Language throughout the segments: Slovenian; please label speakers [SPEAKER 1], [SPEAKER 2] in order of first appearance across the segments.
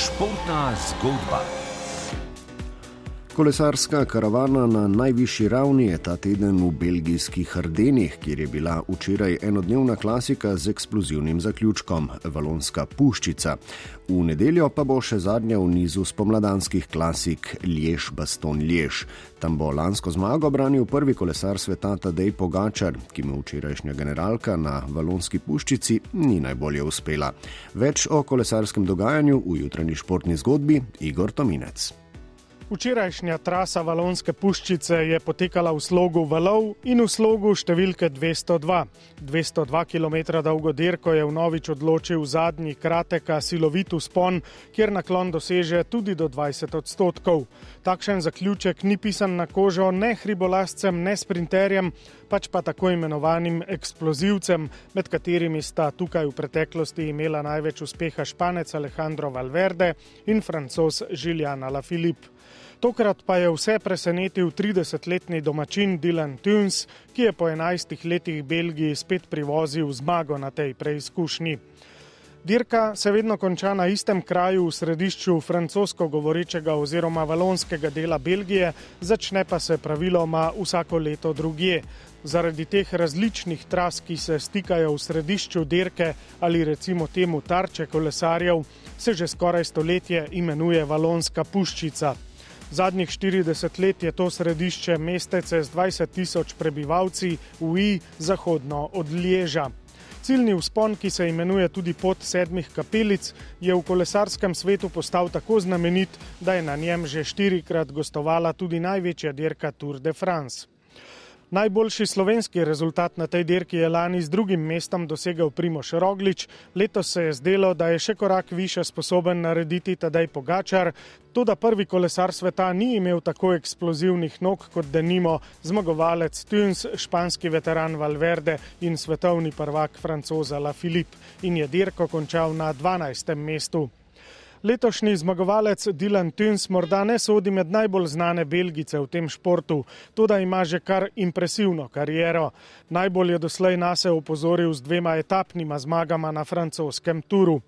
[SPEAKER 1] Sportna Goldbach
[SPEAKER 2] Kolesarska karavana na najvišji ravni je ta teden v belgijskih Ardenih, kjer je bila včeraj enodnevna klasika z eksplozivnim zaključkom - Valonska puščica. V nedeljo pa bo še zadnja v nizu spomladanskih klasik Liež Baston Liež. Tam bo lansko zmago branil prvi kolesar sveta Tadej Pogačar, ki mu včerajšnja generalka na Valonski puščici ni najbolje uspela. Več o kolesarskem dogajanju v jutranji športni zgodbi Igor Tominec.
[SPEAKER 3] Včerajšnja trasa Valonske puščice je potekala v slogu valov in v slogu številke 202. 202 km dolgo dirko je v novič odločil zadnji kratek, silovit spon, kjer naklon doseže tudi do 20 odstotkov. Takšen zaključek ni pisan na kožo ne hribolascem, ne sprinterjem, pač pa tako imenovanim eksplozivcem, med katerimi sta tukaj v preteklosti imela največ uspeha španec Alejandro Valverde in francos Žiljan Alaphilippe. Tokrat pa je vse presenetil 30-letni domačin Dylan Tunes, ki je po 11 letih Belgiji spet privozil zmago na tej preizkušnji. Dirka se vedno konča na istem kraju v središču francosko govorečega oziroma valonskega dela Belgije, začne pa se praviloma vsako leto drugje. Zaradi teh različnih tras, ki se stikajo v središču dirke ali recimo temu tarče kolesarjev, se že skoraj stoletje imenuje Valonska puščica. Zadnjih 40 let je to središče mestece z 20 tisoč prebivalci v I zahodno od Lieža. Ciljni vzpon, ki se imenuje tudi pot sedmih kapelic, je v kolesarskem svetu postal tako znamenit, da je na njem že štirikrat gostovala tudi največja dirka Tour de France. Najboljši slovenski rezultat na tej dirki je lani z drugim mestom dosegel Primoš Roglič. Letos se je zdelo, da je še korak više sposoben narediti tedaj Pogačar. Tudi prvi kolesar sveta ni imel tako eksplozivnih nog kot denimo zmagovalec Tuns, španski veteran Valverde in svetovni prvak francoza La Philippe in je dirko končal na 12. mestu. Letošnji zmagovalec Dylan Tuns morda ne sodi med najbolj znane Belgice v tem športu, tudi ima že kar impresivno kariero. Najbolj je doslej nas opozoril z dvema etapnima zmagama na francoskem turu.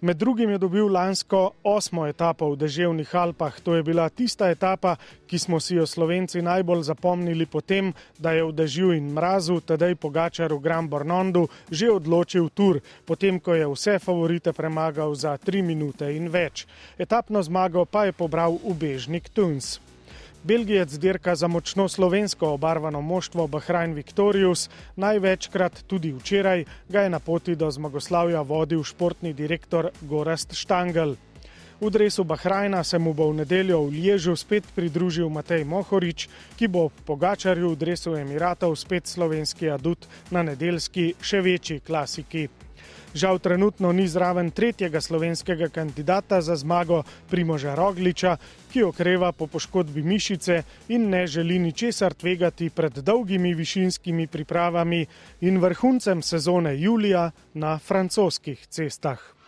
[SPEAKER 3] Med drugim je dobil lansko osmo etapo v Deževnih Alpah. To je bila tista etapa, ki smo si jo slovenci najbolj zapomnili potem, da je v dežju in mrazu tedaj Pogačar v Gran Bornondu že odločil tur, potem ko je vse favorite premagal za tri minute in več. Etapno zmago pa je pobral ubežnik Tuns. Belgijec dirka za močno slovensko obarvano moštvo Bahrajn Victorius, največkrat tudi včeraj ga je na poti do zmagoslavja vodil športni direktor Gorast Štangel. V dresu Bahrajna se mu bo v nedeljo v Liežu spet pridružil Matej Mohorič, ki bo po Gačarju v dresu Emiratov spet slovenski adut na nedeljski še večji klasiki. Žal trenutno ni zraven tretjega slovenskega kandidata za zmago Primoža Rogliča, ki okreva po poškodbi mišice in ne želi ničesar tvegati pred dolgimi višinskimi pripravami in vrhuncem sezone julija na francoskih cestah.